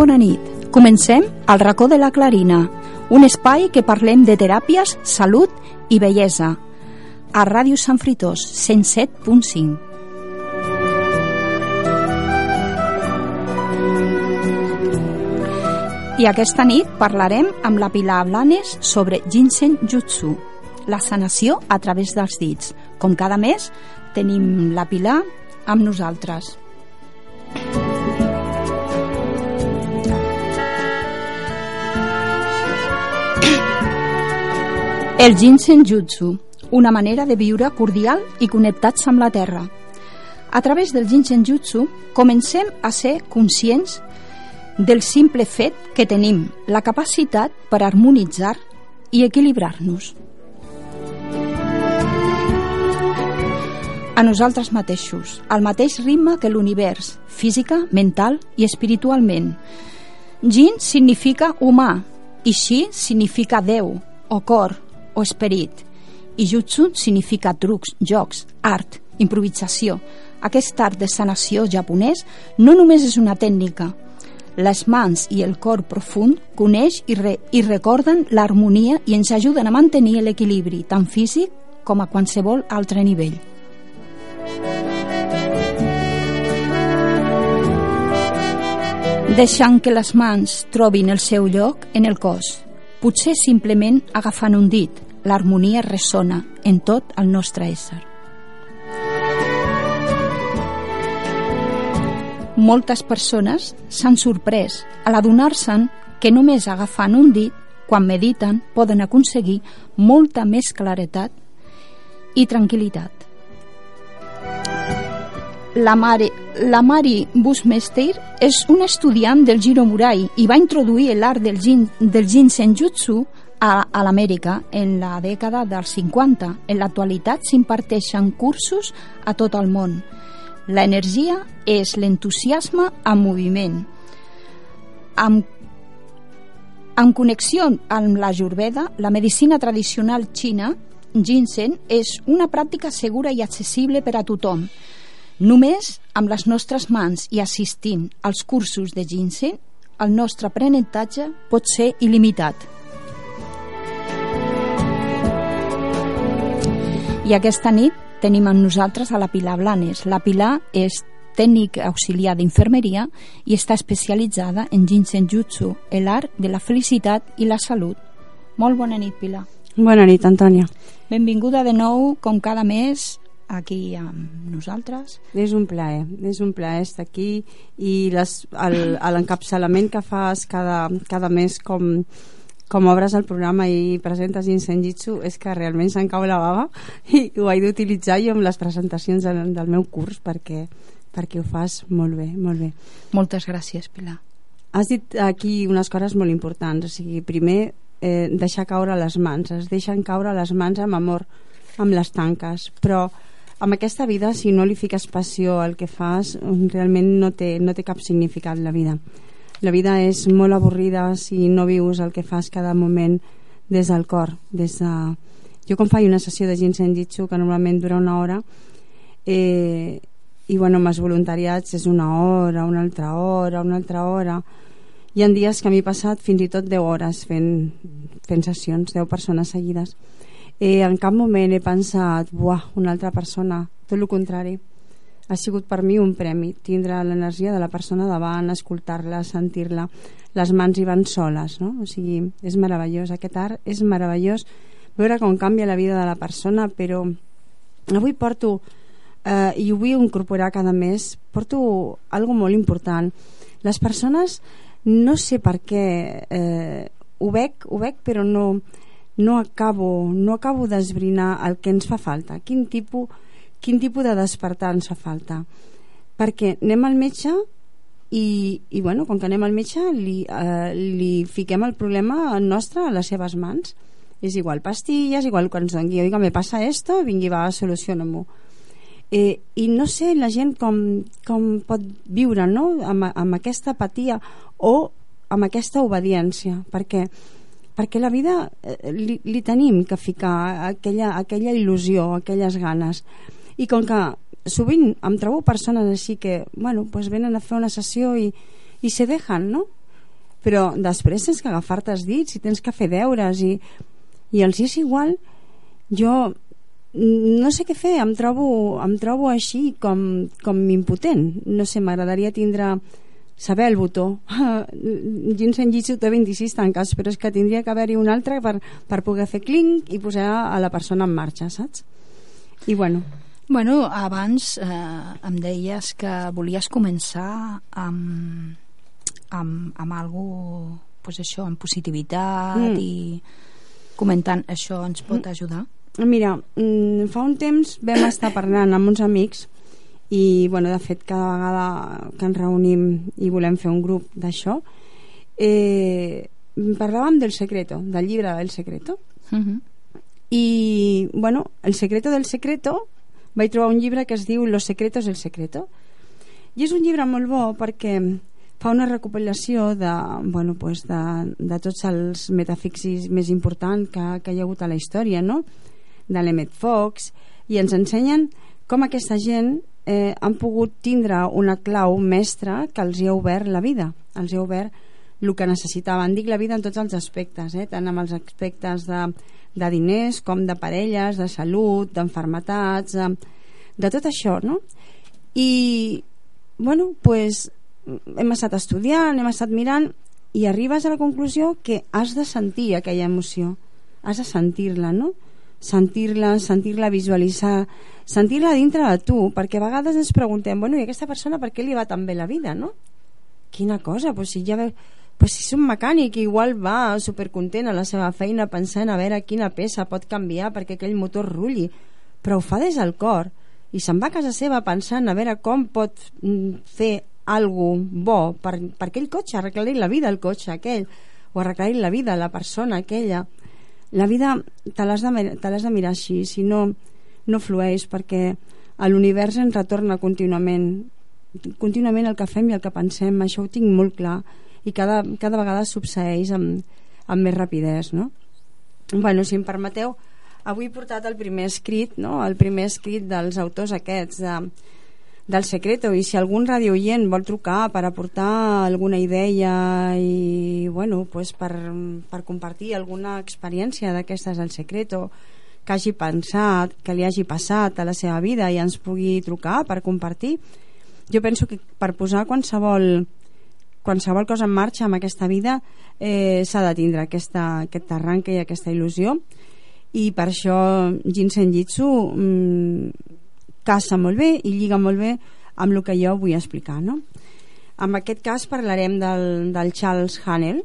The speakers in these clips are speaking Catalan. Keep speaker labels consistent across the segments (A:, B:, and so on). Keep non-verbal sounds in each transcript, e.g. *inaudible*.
A: Bona nit. Comencem al racó de la Clarina, un espai que parlem de teràpies, salut i bellesa. A Ràdio Sant Fritós, 107.5. I aquesta nit parlarem amb la Pilar Blanes sobre Ginseng Jutsu, la sanació a través dels dits. Com cada mes, tenim la Pilar amb nosaltres. El Ginseng Jutsu, una manera de viure cordial i connectats amb la terra. A través del Ginseng Jutsu comencem a ser conscients del simple fet que tenim la capacitat per harmonitzar i equilibrar-nos. A nosaltres mateixos, al mateix ritme que l'univers, física, mental i espiritualment. Jin significa humà i Shi significa Déu o cor, o esperit. I jutsu significa trucs, jocs, art, improvisació. Aquest art de sanació japonès no només és una tècnica. Les mans i el cor profund coneix i, re i recorden l'harmonia i ens ajuden a mantenir l'equilibri, tant físic com a qualsevol altre nivell. Deixant que les mans trobin el seu lloc en el cos, potser simplement agafant un dit, l'harmonia ressona en tot el nostre ésser. Moltes persones s'han sorprès a l'adonar-se'n que només agafant un dit, quan mediten, poden aconseguir molta més claretat i tranquil·litat. La, mare, la Mari Busmeister és una estudiant del Giro Murai i va introduir l'art del, jin, del Jinsenjutsu a, a l'Amèrica en la dècada dels 50. En l'actualitat s'imparteixen cursos a tot el món. L'energia és l'entusiasme en moviment. Amb, en connexió amb la Jurveda, la medicina tradicional xina, ginseng és una pràctica segura i accessible per a tothom. Només amb les nostres mans i assistint als cursos de ginseng, el nostre aprenentatge pot ser il·limitat. I aquesta nit tenim amb nosaltres a la Pilar Blanes. La Pilar és tècnic auxiliar d'infermeria i està especialitzada en Jinsenjutsu, l'art de la felicitat i la salut. Molt bona nit, Pilar.
B: Bona nit, Antònia.
A: Benvinguda de nou, com cada mes, aquí amb nosaltres.
B: És un plaer, és un plaer estar aquí i l'encapçalament que fas cada, cada mes com com obres el programa i presentes Insenjitsu és que realment se'n cau la bava i ho he d'utilitzar jo amb les presentacions del, del meu curs perquè, perquè ho fas molt bé, molt bé.
A: Moltes gràcies, Pilar.
B: Has dit aquí unes coses molt importants, o sigui, primer eh, deixar caure les mans, es deixen caure les mans amb amor, amb les tanques, però amb aquesta vida, si no li fiques passió al que fas, realment no té, no té cap significat la vida. La vida és molt avorrida si no vius el que fas cada moment des del cor des de... jo quan faig una sessió de ginseng jitsu que normalment dura una hora eh, i bueno, amb els voluntariats és una hora, una altra hora una altra hora. Hi ha dies que m'he passat fins i tot 10 hores fent, fent sessions, 10 persones seguides eh, en cap moment he pensat buah, una altra persona, tot el contrari. Ha sigut per mi un premi tindre l'energia de la persona davant escoltar-la, sentir-la. Les mans hi van soles no? o sigui, és meravellós. Aquest art és meravellós. Veure com canvia la vida de la persona però avui porto eh, i ho vull incorporar cada mes porto algo molt important. Les persones no sé per què eh, ho veig, ho veig però no, no acabo, no acabo d'esbrinar el que ens fa falta. Quin tipus, quin tipus de despertar ens fa falta? Perquè anem al metge i, i bueno, com que anem al metge li, eh, li fiquem el problema nostre a les seves mans. És igual pastilles, igual quan ens doni oiga, me passa esto, vingui, va, soluciona-m'ho eh, i no sé la gent com, com pot viure no? amb, amb aquesta apatia o amb aquesta obediència perquè, perquè la vida eh, li, li tenim que ficar aquella, aquella il·lusió, aquelles ganes i com que sovint em trobo persones així que bueno, pues venen a fer una sessió i, i se dejan no? però després tens que agafar-te els dits i tens que fer deures i, i els és igual jo no sé què fer, em trobo, em trobo així com, com impotent. No sé, m'agradaria tindre saber el botó. Ginseng Jitsu té 26 tanques, però és que tindria que haver-hi un altre per, per poder fer clinc i posar a la persona en marxa, saps? I bueno...
A: Bueno, abans eh, em deies que volies començar amb, amb, amb algo, pues això, amb positivitat mm. i comentant això ens pot mm. ajudar?
B: Mira, mm, fa un temps vam estar parlant amb uns amics i, bueno, de fet, cada vegada que ens reunim i volem fer un grup d'això, eh, parlàvem del secreto, del llibre del secreto. Uh mhm. -huh. I, bueno, el secreto del secreto vaig trobar un llibre que es diu Los secretos del secreto i és un llibre molt bo perquè fa una recopilació de, bueno, pues de, de tots els metafísics més importants que, que hi ha hagut a la història, no? de l'Emmet Fox i ens ensenyen com aquesta gent eh, han pogut tindre una clau mestra que els hi ha obert la vida, els hi ha obert el que necessitaven. Dic la vida en tots els aspectes, eh? tant amb els aspectes de, de diners com de parelles, de salut, d'enfermetats, de, de tot això, no? I, bueno, pues, hem estat estudiant, hem estat mirant i arribes a la conclusió que has de sentir aquella emoció, has de sentir-la, no? Sentir-la, sentir-la visualitzar, sentir-la dintre de tu, perquè a vegades ens preguntem, bueno, i aquesta persona per què li va tan bé la vida, no? Quina cosa, pues si ja ve... Pues si és un mecànic, igual va supercontent a la seva feina pensant a veure quina peça pot canviar perquè aquell motor rulli, però ho fa des del cor i se'n va a casa seva pensant a veure com pot mm, fer algo bo per, per aquell cotxe, arreglar-li la vida al cotxe aquell o arreglar-li la vida a la persona aquella la vida te l'has de, de mirar així si no, no flueix perquè l'univers ens retorna contínuament contínuament el que fem i el que pensem això ho tinc molt clar i cada, cada vegada succeeix amb, amb més rapidesa no? bueno, si em permeteu avui he portat el primer escrit no? el primer escrit dels autors aquests de, del Secreto. I si algun radioient vol trucar per aportar alguna idea i bueno, pues per, per compartir alguna experiència d'aquestes del Secreto que hagi pensat, que li hagi passat a la seva vida i ens pugui trucar per compartir jo penso que per posar qualsevol qualsevol cosa en marxa amb aquesta vida eh, s'ha de tindre aquesta, aquest arranque i aquesta il·lusió. I per això Ginseng Jitsu mmm, casa molt bé i lliga molt bé amb el que jo vull explicar no? en aquest cas parlarem del, del Charles Hanel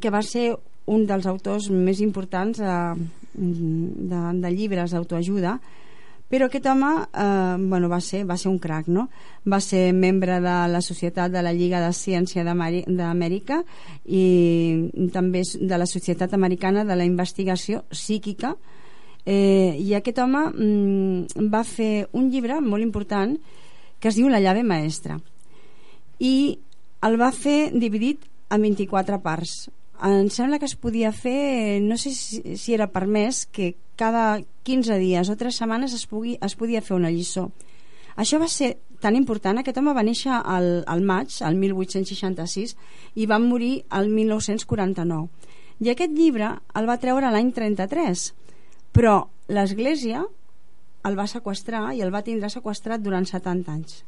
B: que va ser un dels autors més importants de, de, de llibres d'autoajuda però aquest home eh, bueno, va, ser, va ser un crac no? va ser membre de la Societat de la Lliga de Ciència d'Amèrica i també de la Societat Americana de la Investigació Psíquica eh, i aquest home mm, va fer un llibre molt important que es diu La llave maestra. I el va fer dividit en 24 parts. Em sembla que es podia fer no sé si, si era permès que cada 15 dies o 3 setmanes es, pugui, es podia fer una lliçó. Això va ser tan important, aquest home va néixer al, al maig, al 1866 i va morir al 1949 i aquest llibre el va treure l'any 33 però l'Església el va sequestrar i el va tindre sequestrat durant 70 anys.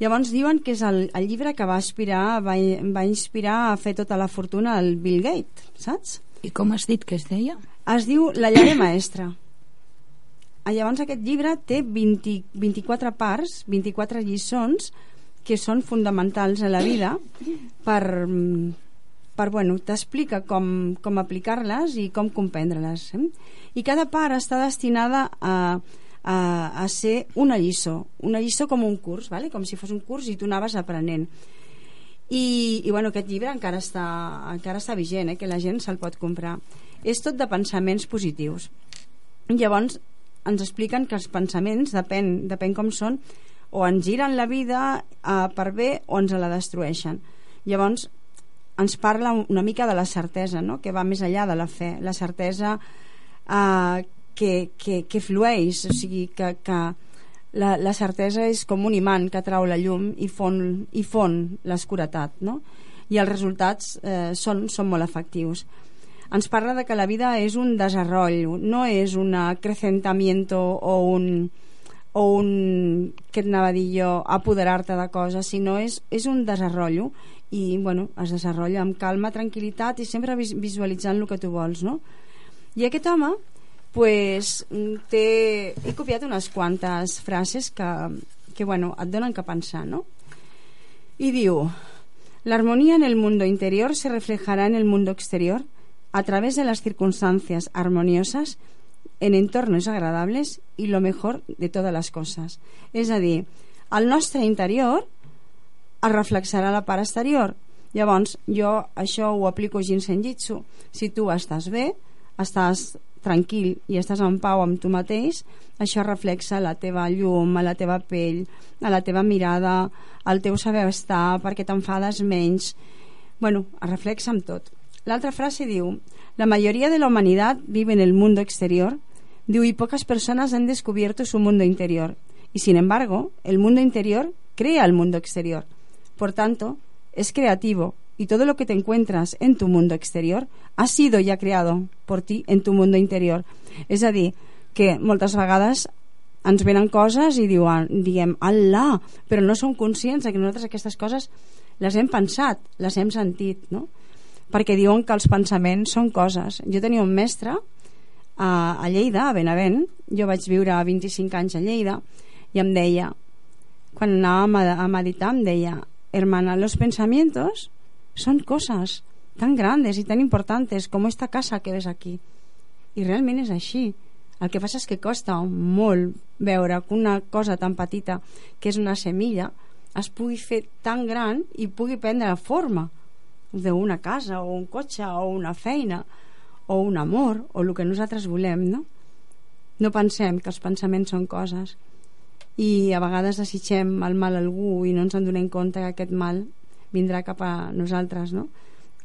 B: Llavors diuen que és el, el llibre que va inspirar, va, va inspirar a fer tota la fortuna al Bill Gates, saps?
A: I com has dit que es deia?
B: Es diu La llave maestra. Ah, Llavors aquest llibre té 20, 24 parts, 24 lliçons que són fonamentals a la vida per, per bueno, t'explica com, com aplicar-les i com comprendre-les. Eh? I cada part està destinada a, a, a ser una lliçó, una lliçó com un curs, vale? com si fos un curs i tu anaves aprenent. I, i bueno, aquest llibre encara està, encara està vigent, eh? que la gent se'l pot comprar. És tot de pensaments positius. Llavors, ens expliquen que els pensaments, depèn, depèn com són, o ens giren la vida eh, per bé o ens la destrueixen. Llavors, ens parla una mica de la certesa, no? que va més enllà de la fe. La certesa eh, que, que, que flueix, o sigui, que, que la, la certesa és com un imant que trau la llum i fon, i fon l'escuretat, no? i els resultats eh, són, són molt efectius ens parla de que la vida és un desarroll, no és un acrecentamiento o un, o un, què et anava a dir jo, apoderar-te de coses, sinó és, és un desarrollo i bueno, es desenvolupa amb calma, tranquil·litat i sempre vis visualitzant el que tu vols, no? I aquest home, pues, té, he copiat unes quantes frases que, que bueno, et donen que pensar, no? I diu, la armonía en el mundo interior se reflejará en el mundo exterior, a través de las circunstancias armoniosas en entornos agradables i lo mejor de totes les coses. És a dir, el nostre interior es reflexarà a la part exterior. Llavors, jo això ho aplico a Senjitsu. Si tu estàs bé, estàs tranquil i estàs en pau amb tu mateix, això reflexa la teva llum, a la teva pell, a la teva mirada, al teu saber estar, perquè t'enfades menys. Bueno, es reflexa amb tot. L'altra frase diu, la mayoría de la humanidad vive en el mundo exterior, diu, y pocas personas han descubierto su mundo interior. Y sin embargo, el mundo interior crea el mundo exterior. Por tanto, es creativo y todo lo que te encuentras en tu mundo exterior ha sido ya creado por ti en tu mundo interior. És a dir, que moltes vegades ens venen coses i diuen, diem, Allah, però no som conscients que nosaltres aquestes coses les hem pensat, les hem sentit, no? perquè diuen que els pensaments són coses. Jo tenia un mestre a, a Lleida, a Benavent, jo vaig viure 25 anys a Lleida, i em deia, quan anàvem a, a meditar, em deia, hermana, los pensamientos son cosas tan grandes y tan importantes como esta casa que ves aquí. I realment és així. El que passa és que costa molt veure que una cosa tan petita, que és una semilla, es pugui fer tan gran i pugui prendre forma d'una casa o un cotxe o una feina o un amor o el que nosaltres volem no? no pensem que els pensaments són coses i a vegades desitgem el mal a algú i no ens en donem compte que aquest mal vindrà cap a nosaltres no?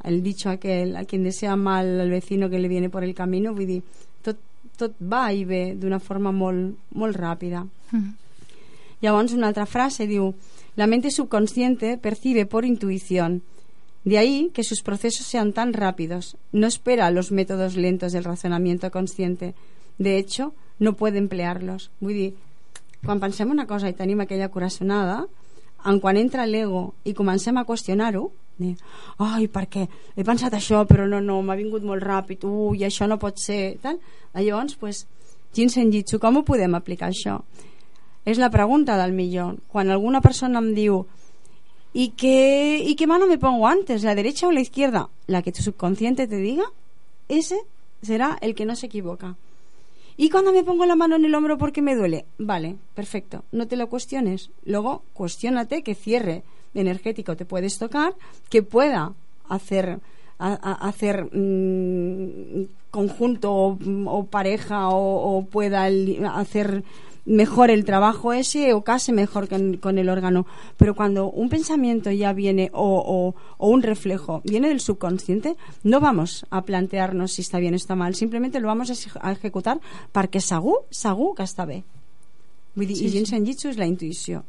B: el dicho aquel a quien desea mal al vecino que le viene por el camino vull dir, tot, tot va i ve d'una forma molt, molt ràpida mm. llavors una altra frase diu la mente subconsciente percibe por intuición De ahí que sus procesos sean tan rápidos. No espera los métodos lentos del razonamiento consciente. De hecho, no puede emplearlos. Vull dir, quan pensem una cosa i tenim aquella coraçonada, en quan entra l'ego i comencem a qüestionar-ho, ai, per què? He pensat això, però no, no, m'ha vingut molt ràpid, ui, això no pot ser, tal. Llavors, pues, Jinsen Jitsu, com ho podem aplicar això? És la pregunta del millor. Quan alguna persona em diu ¿Y qué, ¿Y qué mano me pongo antes? ¿La derecha o la izquierda? La que tu subconsciente te diga, ese será el que no se equivoca. ¿Y cuando me pongo la mano en el hombro porque me duele? Vale, perfecto, no te lo cuestiones. Luego, cuestionate que cierre energético te puedes tocar, que pueda hacer, hacer mm, conjunto o, pareja o pueda hacer mejor el trabajo ese o casi mejor con, con el órgano. Pero cuando un pensamiento ya viene o, o, o, un reflejo viene del subconsciente, no vamos a plantearnos si está bien o está mal, simplemente lo vamos a, a ejecutar perquè segur, segur que està bé. Vull dir, sí, i Jinsen Jitsu es la intuición.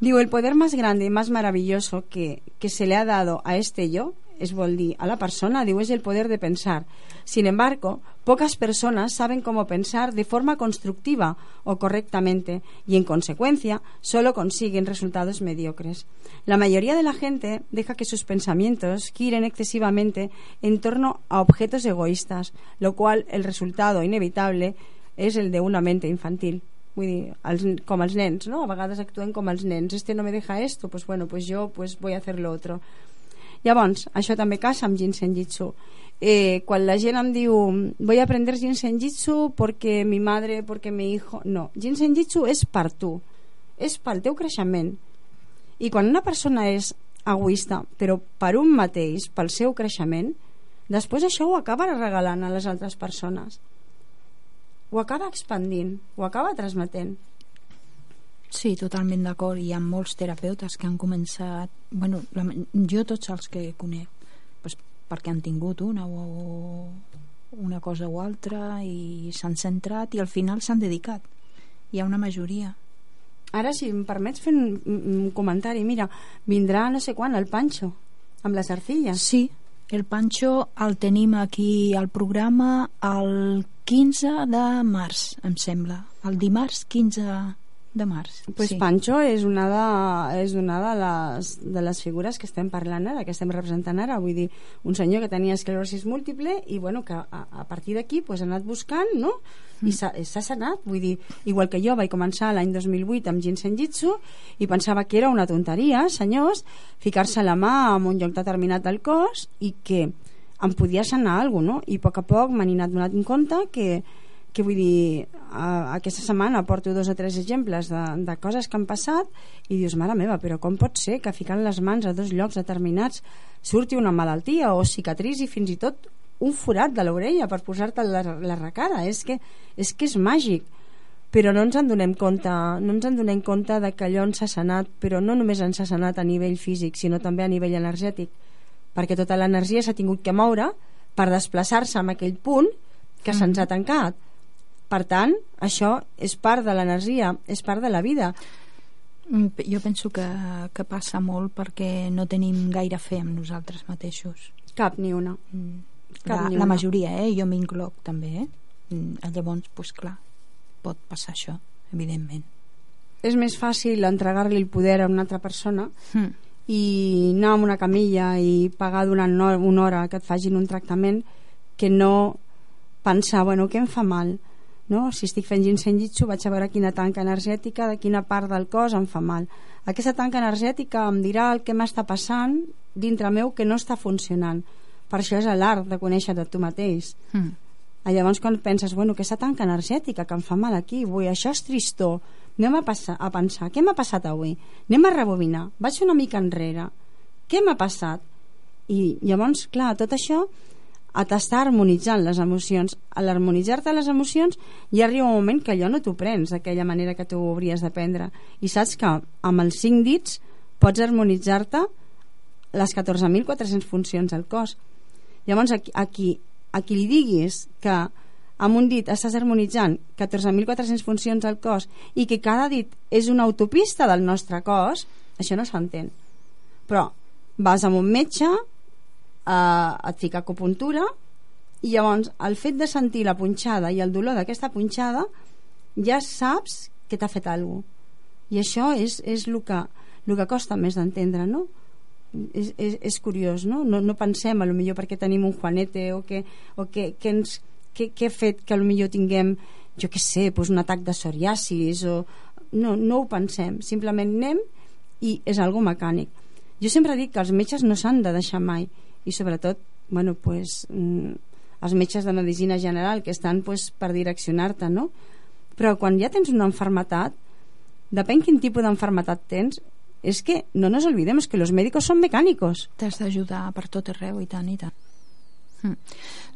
B: Digo, el poder más grande y más maravilloso que, que se le ha dado a este yo es vol a la persona, diu, es el poder de pensar. Sin embargo, pocas personas saben cómo pensar de forma constructiva o correctamente y, en consecuencia, solo consiguen resultados mediocres. La mayoría de la gente deja que sus pensamientos giren excesivamente en torno a objetos egoístas, lo cual el resultado inevitable és el de una mente infantil vull dir, els nens no? a vegades actuen com els nens este no me deja esto, pues bueno, pues yo pues voy a hacer lo otro llavors, això també casa amb Jinsen Jitsu eh, quan la gent em diu voy a aprender Jinsen Jitsu porque mi madre, porque mi hijo no, Jinsen Jitsu és per tu és pel teu creixement. I quan una persona és egoista però per un mateix, pel seu creixement després això ho acaba regalant a les altres persones. Ho acaba expandint, ho acaba transmetent.
A: Sí, totalment d'acord. Hi ha molts terapeutes que han començat... Bueno, la, jo tots els que conec, pues, perquè han tingut una o una cosa o altra i s'han centrat i al final s'han dedicat. Hi ha una majoria.
B: Ara, si em permets fer un, un comentari, mira, vindrà no sé quan el Pancho, amb les arcilles.
A: Sí, el Pancho el tenim aquí al programa el 15 de març, em sembla. El dimarts 15 de març.
B: Pues
A: sí.
B: Pancho és una, de, és una de, les, de les figures que estem parlant ara, que estem representant ara. Vull dir, un senyor que tenia esclerosis múltiple i bueno, que a, a partir d'aquí pues, ha anat buscant, no? i mm. s'ha sanat, vull dir, igual que jo vaig començar l'any 2008 amb Jinsen Jitsu i pensava que era una tonteria, senyors, ficar-se la mà en un lloc determinat del cos i que em podia sanar alguna no? i a poc a poc m'han anat donant en compte que, que vull dir, a, aquesta setmana porto dos o tres exemples de, de coses que han passat i dius, mare meva, però com pot ser que ficant les mans a dos llocs determinats surti una malaltia o cicatriz i fins i tot un forat de l'orella per posar-te la, la recara? És que, és que és màgic. Però no ens en donem compte no ens en donem compte de que allò ens ha sanat però no només ens ha sanat a nivell físic sinó també a nivell energètic perquè tota l'energia s'ha tingut que moure per desplaçar-se en aquell punt que mm. se'ns ha tancat per tant, això és part de l'energia és part de la vida
A: mm, jo penso que, que passa molt perquè no tenim gaire fe en nosaltres mateixos
B: cap ni una mm
A: la, la majoria, eh? jo m'incloc també eh? Mm, llavors, pues, clar pot passar això, evidentment
B: és més fàcil entregar-li el poder a una altra persona
A: mm.
B: i anar amb una camilla i pagar durant una hora que et facin un tractament que no pensar, bueno, què em fa mal? No? Si estic fent ginseng jitsu vaig a veure quina tanca energètica de quina part del cos em fa mal. Aquesta tanca energètica em dirà el que m'està passant dintre meu que no està funcionant per això és l'art de conèixer de tu mateix
A: mm.
B: llavors quan penses bueno, aquesta tanca energètica que em fa mal aquí avui, això és tristor anem a, passar, a pensar què m'ha passat avui anem a rebobinar, vaig una mica enrere què m'ha passat i llavors, clar, tot això a t'està harmonitzant les emocions. A l'harmonitzar-te les emocions ja arriba un moment que allò no t'ho prens d'aquella manera que tu hauries d'aprendre i saps que amb els cinc dits pots harmonitzar-te les 14.400 funcions del cos. Llavors, a, a, qui, a qui li diguis que amb un dit estàs harmonitzant 14.400 funcions al cos i que cada dit és una autopista del nostre cos, això no s'entén. Però vas amb un metge, eh, et fica acupuntura i llavors el fet de sentir la punxada i el dolor d'aquesta punxada ja saps que t'ha fet alguna cosa. I això és, és el, que, el que costa més d'entendre, no? és, és, és curiós, no? no? No pensem a lo millor perquè tenim un Juanete o que, o que, que, ens, que, que ha fet que a lo millor tinguem jo què sé, doncs un atac de psoriasis o... no, no ho pensem simplement anem i és algo mecànic jo sempre dic que els metges no s'han de deixar mai i sobretot bueno, pues, mm, els metges de medicina general que estan pues, per direccionar-te no? però quan ja tens una enfermetat depèn quin tipus d'enfermetat tens es que no nos olvidemos que los médicos son mecànicos.
A: T'has d'ajudar per tot arreu, i tant, i tant. Hm.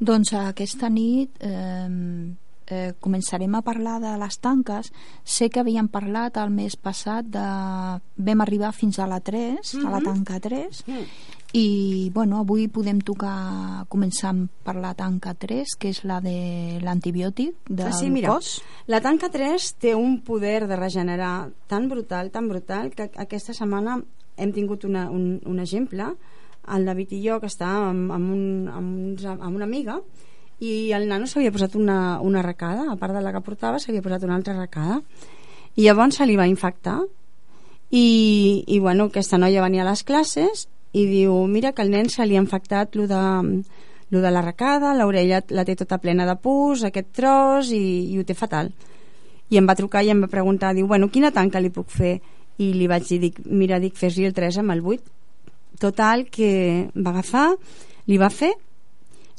A: Doncs aquesta nit eh, eh, començarem a parlar de les tanques. Sé que havíem parlat el mes passat de... Vam arribar fins a la 3, mm -hmm. a la mhm. tanca 3, mm i bueno, avui podem tocar començar per la tanca 3 que és la de l'antibiòtic del ah, sí, mira, cos
B: la tanca 3 té un poder de regenerar tan brutal, tan brutal que aquesta setmana hem tingut una, un, un exemple el David i jo, que estàvem amb, amb, un, amb, uns, amb una amiga, i el nano s'havia posat una, una arracada, a part de la que portava, s'havia posat una altra arracada. I llavors se li va infectar, i, i bueno, aquesta noia venia a les classes i diu, mira que el nen se li ha infectat lo de, lo de l'arracada, l'orella la té tota plena de pus, aquest tros, i, i ho té fatal. I em va trucar i em va preguntar, diu, bueno, quina tanca li puc fer? I li vaig dir, dic, mira, dic, fes-li el 3 amb el 8. Total, que va agafar, li va fer,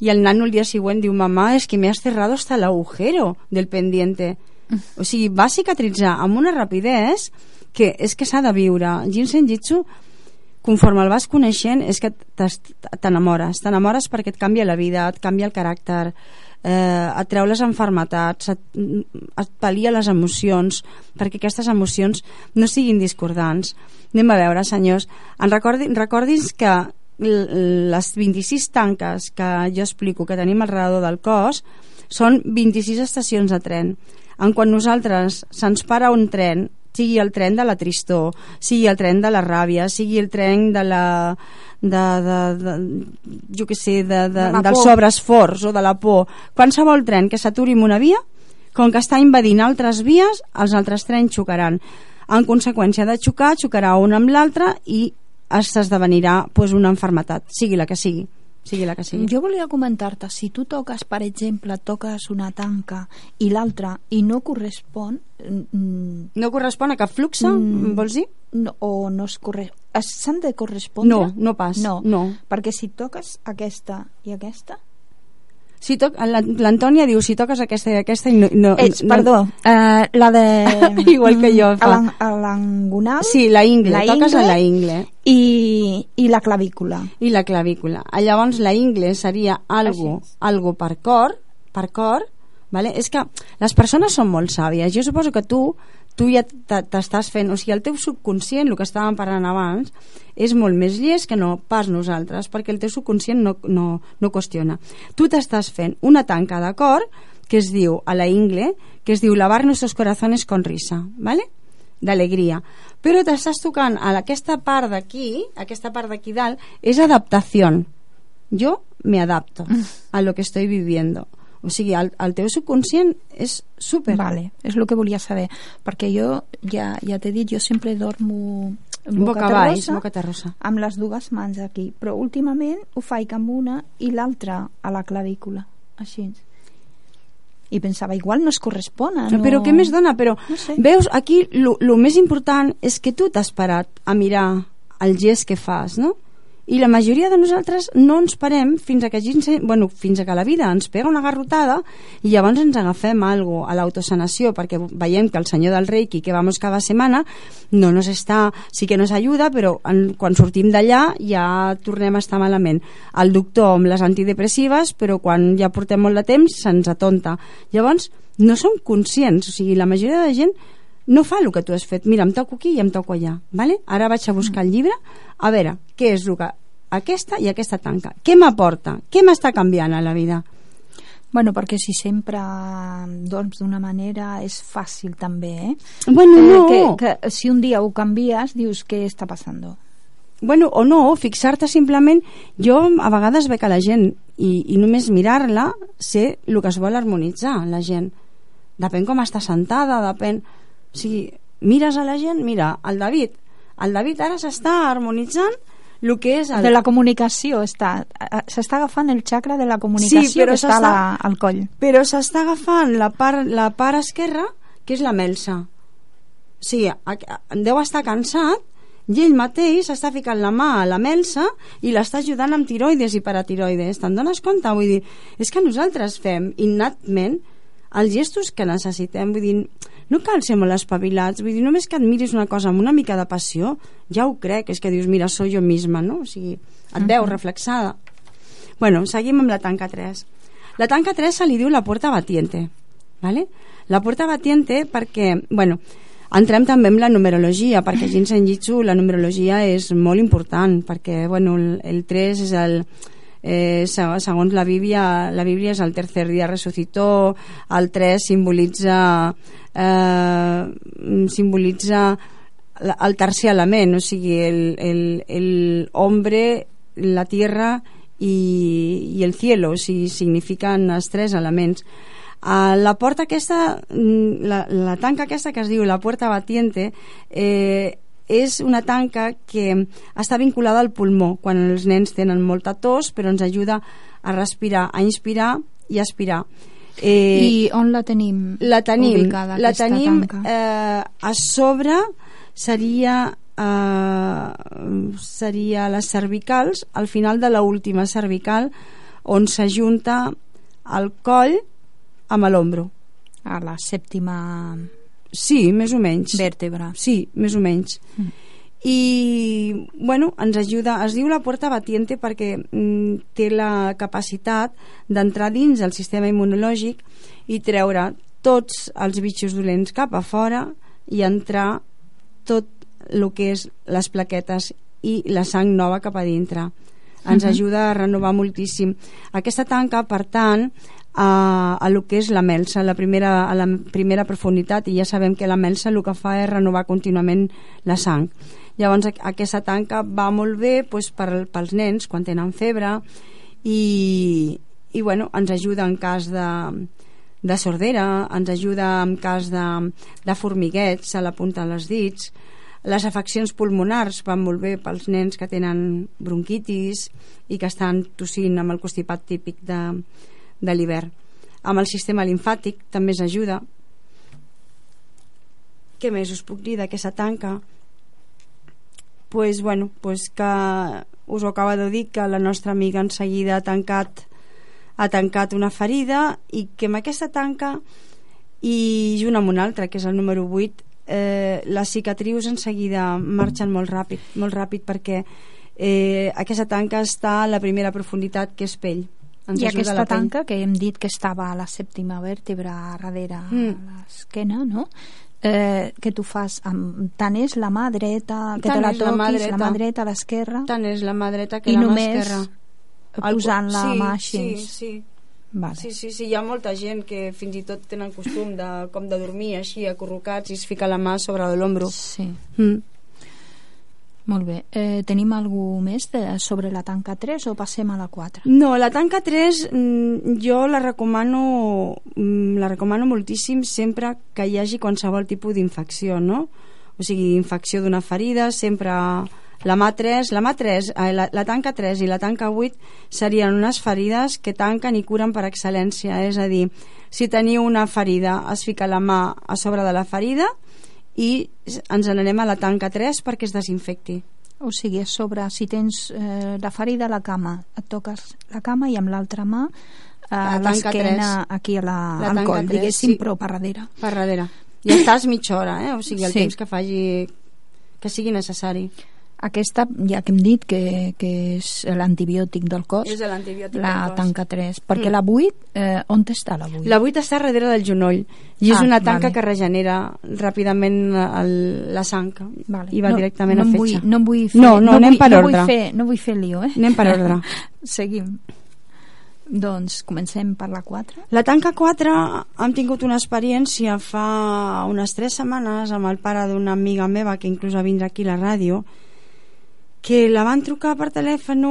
B: y el nano el día siguiente diu, mamá, es que me has cerrado hasta el agujero del pendiente. *laughs* O sigui, va cicatritzar amb una rapidesa que és que s'ha de viure. Ginseng Jitsu, conforme el vas coneixent, és que t'enamores. T'enamores perquè et canvia la vida, et canvia el caràcter, eh, et treu les enfermetats, et, et palia les emocions, perquè aquestes emocions no siguin discordants. Anem a veure, senyors. En recordin, recordin que les 26 tanques que jo explico que tenim al redador del cos són 26 estacions de tren. En quan nosaltres se'ns para un tren, sigui el tren de la tristor, sigui el tren de la ràbia, sigui el tren de la de, de, de, jo que sé, de, de, de del sobreesforç o de la por. Qualsevol tren que s'aturi en una via, com que està invadint altres vies, els altres trens xocaran. En conseqüència de xocar, xocarà un amb l'altre i s'esdevenirà pues, una enfermetat, sigui la que sigui sigui la que sigui.
A: Jo volia comentar-te, si tu toques, per exemple, toques una tanca i l'altra i no correspon...
B: Mm, no correspon a cap fluxe, mm, vols dir?
A: No, o no es correspon... S'han de correspondre?
B: No, no pas.
A: No,
B: no,
A: perquè si toques aquesta i aquesta,
B: si toc, l'Antònia diu si toques aquesta i aquesta i no, no,
A: Ets, no, perdó, uh, la de *laughs*
B: igual que jo fa.
A: a l'angonal
B: sí, la ingle, la toques ingle, a la ingle.
A: i, i la clavícula.
B: I la clavícula, llavors la ingle seria algo, algo per cor per cor vale? és que les persones són molt sàvies. Jo suposo que tu tu ja t'estàs fent, o sigui, el teu subconscient, el que estàvem parlant abans, és molt més llest que no pas nosaltres, perquè el teu subconscient no, no, no qüestiona. Tu t'estàs fent una tanca de cor que es diu, a la ingle, que es diu lavar nuestros corazones con risa, ¿vale? d'alegria. Però t'estàs tocant a aquesta part d'aquí, aquesta part d'aquí dalt, és adaptació. Jo me adapto a lo que estoy viviendo. O sigui, el, el teu subconscient és super...
A: Vale, és el que volia saber, perquè jo, ja, ja t'he dit, jo sempre dormo
B: boca, terrosa, boca terrosa,
A: amb les dues mans aquí, però últimament ho faig amb una i l'altra a la clavícula, així. I pensava, igual no es correspon. No...
B: Però què més dona? Però no sé. veus, aquí el més important és que tu t'has parat a mirar el gest que fas, no? I la majoria de nosaltres no ens parem fins a que, bueno, fins a que la vida ens pega una garrotada i llavors ens agafem algo a l'autosanació perquè veiem que el senyor del Reiki que vamos cada setmana no nos està, sí que nos ajuda però en, quan sortim d'allà ja tornem a estar malament. El doctor amb les antidepressives però quan ja portem molt de temps se'ns atonta. Llavors no som conscients o sigui, la majoria de gent no fa el que tu has fet. Mira, em toco aquí i em toco allà. Vale? Ara vaig a buscar el llibre a veure què és el que... Aquesta i aquesta tanca. Què m'aporta? Què m'està canviant a la vida?
A: Bueno, perquè si sempre dorms d'una manera és fàcil també, eh?
B: Bueno,
A: eh,
B: no.
A: Que, que si un dia ho canvies, dius, què està passant?
B: Bueno, o no, fixar-te simplement... Jo a vegades veig a la gent i, i només mirar-la sé el que es vol harmonitzar, la gent. Depèn com està sentada, depèn o sigui, mires a la gent, mira, el David, el David ara s'està harmonitzant el que és... El...
A: De la comunicació, està s'està agafant el xacra de la comunicació sí, però que està la, al coll.
B: Però s'està agafant la part, la part esquerra, que és la melsa. O sigui, deu estar cansat i ell mateix està ficant la mà a la melsa i l'està ajudant amb tiroides i paratiroides. Te'n dones compte? Vull dir, és que nosaltres fem innatment els gestos que necessitem. Vull dir, no cal ser molt espavilats, vull dir, només que admiris una cosa amb una mica de passió, ja ho crec, és que dius, mira, soy jo misma, no? O sigui, et uh -huh. veus reflexada. Bueno, seguim amb la tanca 3. La tanca 3 se li diu la porta batiente, ¿vale? La porta batiente perquè, bueno, entrem també amb la numerologia, perquè *laughs* a en Jitsu la numerologia és molt important, perquè, bueno, el, el 3 és el eh, segons la Bíblia, la Bíblia és el tercer dia ressuscitó, el 3 simbolitza eh, simbolitza el tercer element, o sigui, el, el, el hombre la tierra i, i el cielo, o sigui, signifiquen els tres elements. Uh, la porta aquesta, mm, la, la tanca aquesta que es diu la puerta batiente, eh, és una tanca que està vinculada al pulmó quan els nens tenen molta tos però ens ajuda a respirar, a inspirar i a aspirar.
A: Eh, I on la tenim?
B: La tenim,
A: ubicada,
B: la tenim
A: tanca?
B: eh, a sobre seria eh, seria les cervicals al final de la última cervical on s'ajunta el coll amb l'ombro
A: A la sèptima
B: sí, més o menys
A: vèrtebra.
B: sí, més o menys
A: Mm.
B: i bueno, ens ajuda es diu la puerta batiente perquè mm, té la capacitat d'entrar dins el sistema immunològic i treure tots els bitxos dolents cap a fora i entrar tot el que és les plaquetes i la sang nova cap a dintre ens
A: Mhm.
B: ajuda a renovar moltíssim aquesta tanca, per tant a, a lo que és la melsa la primera, a la primera profunditat i ja sabem que la melsa el que fa és renovar contínuament la sang. Llavors aqu- aquesta tanca va molt bé doncs, per, pels nens quan tenen febre i, i bueno, ens ajuda en cas de, de sordera, ens ajuda en cas de, de formiguets a la punta dels dits. Les afeccions pulmonars van molt bé pels nens que tenen bronquitis i que estan tossint amb el constipat típic de, de l'hivern. Amb el sistema linfàtic també s'ajuda què més us puc dir d'aquesta tanca? Pues, bueno, pues que us ho acaba de dir que la nostra amiga en seguida ha tancat ha tancat una ferida i que amb aquesta tanca i junt amb una altra que és el número 8 eh, les cicatrius en seguida marxen molt ràpid, molt ràpid perquè eh, aquesta tanca està a la primera profunditat que és pell ens
A: I aquesta
B: la
A: tanca, que hem dit que estava a la sèptima vèrtebra darrere
B: Mm.
A: l'esquena, no? Eh, que tu fas amb, tant és la mà dreta que
B: Tant
A: te la toquis, la mà dreta a l'esquerra
B: tant és la mà dreta que
A: i
B: la mà esquerra El-
A: posant la
B: sí,
A: mà així
B: sí, sí,
A: vale.
B: sí, sí, sí, hi ha molta gent que fins i tot tenen costum de, com de dormir així acurrucats i es fica la mà sobre l'ombro
A: sí.
B: mm.
A: Molt bé eh, tenim algú més de, sobre la tanca 3 o passem a la 4?
B: No, la tanca 3 mm, jo la recomano mm, la recomano moltíssim sempre que hi hagi qualsevol tipus d'infecció, no? O sigui, infecció d'una ferida, sempre la mà 3, la mà 3, eh, la, la tanca 3 i la tanca 8 serien unes ferides que tanquen i curen per excel·lència, és a dir, si teniu una ferida, es fica la mà a sobre de la ferida i ens n'anem a la tanca 3 perquè es desinfecti.
A: o sigui, a sobre, si tens eh, la ferida a la cama, et toques la cama i amb l'altra mà
B: tanca
A: l'esquena, aquí a la,
B: La
A: al coll,
B: tres,
A: diguéssim,
B: sí.
A: però per darrere.
B: per darrere. I estàs mitja hora, eh? O sigui, el
A: Sí.
B: temps que faci que sigui necessari.
A: Aquesta, ja que hem dit que, que és l'antibiòtic del cos,
B: És l'antibiòtic
A: la
B: del cos.
A: tanca 3, perquè
B: Mm.
A: la 8, eh, on està la 8?
B: La 8 està darrere del genoll i és
A: Ah,
B: una tanca
A: vale.
B: que regenera ràpidament el, la sang
A: Vale.
B: i va
A: no,
B: directament
A: no
B: a fetge.
A: vull, no em vull fer,
B: No, no, anem
A: vull,
B: per
A: no
B: ordre.
A: Vull fer, no vull fer lío, eh?
B: Anem per ordre. *laughs*
A: Seguim. Doncs comencem per la 4.
B: La tanca 4 hem tingut una experiència fa unes 3 setmanes amb el pare d'una amiga meva que inclús va vindre aquí a la ràdio que la van trucar per telèfon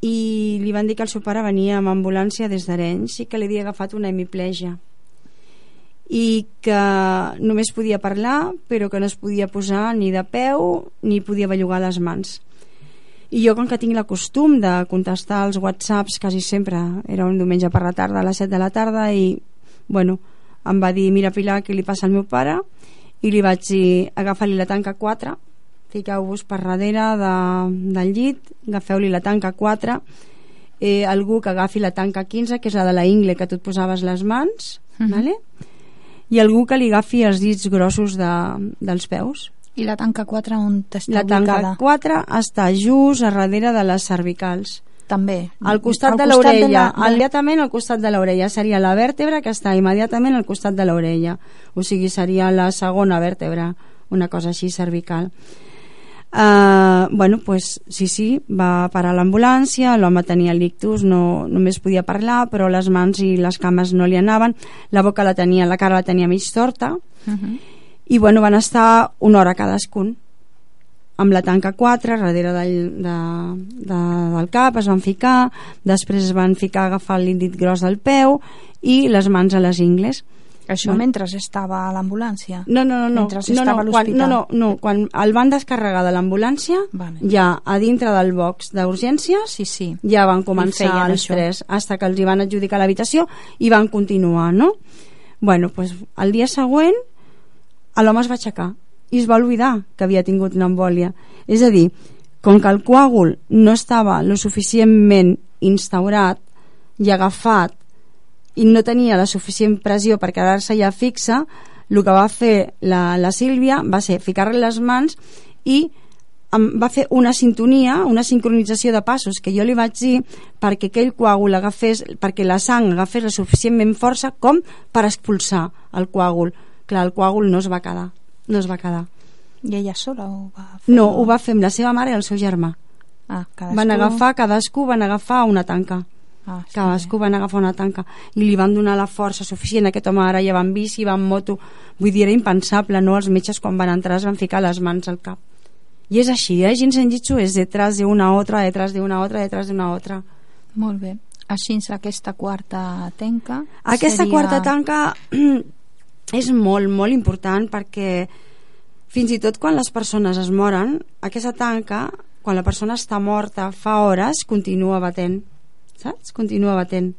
B: i li van dir que el seu pare venia amb ambulància des d'Arenys i que li havia agafat una hemiplegia. I que només podia parlar però que no es podia posar ni de peu ni podia bellugar les mans. I jo com que tinc la costum de contestar els whatsapps quasi sempre era un diumenge per la tarda a les 7 de la tarda i bueno, em va dir mira Pilar què li passa al meu pare? I li vaig dir agafa-li la tanca 4 fiqueu-vos per darrere de, del llit agafeu-li la tanca 4 eh, algú que agafi la tanca 15 que és la de la ingle que tu et posaves les mans
A: Mhm.
B: vale? i algú que li agafi els dits grossos de, dels peus
A: I la tanca 4 on està
B: la tanca
A: ubicada?
B: 4 està just a darrere de les cervicals
A: També.
B: al costat
A: Al
B: de l'orella,
A: la-
B: immediatament al costat de l'orella seria la vèrtebra que està immediatament al costat de l'orella o sigui seria la segona vèrtebra una cosa així cervical Uh, bueno, pues sí, sí, va parar l'ambulància, l'home tenia l'ictus, no, només podia parlar, però les mans i les cames no li anaven, la boca la tenia, la cara la tenia mig torta,
A: Mhm.
B: i bueno, van estar una hora cadascun. Amb la tanca 4 darrere del, de, de, del cap es van ficar després es van ficar a agafar l'índic gros del peu i les mans a les ingles
A: Això
B: Bueno.
A: mentre estava a l'ambulància?
B: no, no, no, no,
A: Mentre
B: no,
A: estava
B: no,
A: a
B: quan,
A: l'hospital?
B: no, no, no, quan el van descarregar de l'ambulància
A: Vale.
B: ja a dintre del box d'urgències
A: Sí, sí.
B: ja van començar els
A: això.
B: tres hasta que els hi van adjudicar l'habitació i van continuar, no? Bueno, pues, el dia següent a l'home es va aixecar i es va oblidar que havia tingut una embòlia. És a dir, com que el coàgul no estava lo suficientment instaurat i agafat i no tenia la suficient pressió per quedar-se ja fixa, el que va fer la, la Sílvia va ser ficar-li les mans i em va fer una sintonia, una sincronització de passos que jo li vaig dir perquè aquell coàgul agafés, perquè la sang agafés la suficientment força com per expulsar el coàgul. Clar, el coàgul no es va quedar, no es va quedar.
A: I ella sola ho va fer?
B: No, ho va fer amb la seva mare i el seu germà.
A: Ah, cadascú...
B: Van agafar, cadascú van agafar una tanca.
A: Ah, sí,
B: Cadascú van agafar una tanca i li van donar la força suficient. Aquest home ara ja va en bici, va en moto. Vull dir, era impensable, no? Els metges quan van entrar es van ficar les mans al cap. I és així, eh? Jinsen Jitsu és detrás de una otra, detrás de una otra, detrás de una otra.
A: Molt bé. Així aquesta quarta tenca...
B: Aquesta
A: seria...
B: quarta tanca *clears throat* és molt, molt important perquè fins i tot quan les persones es moren, aquesta tanca, quan la persona està morta fa hores, continua batent. Saps? Continua batent.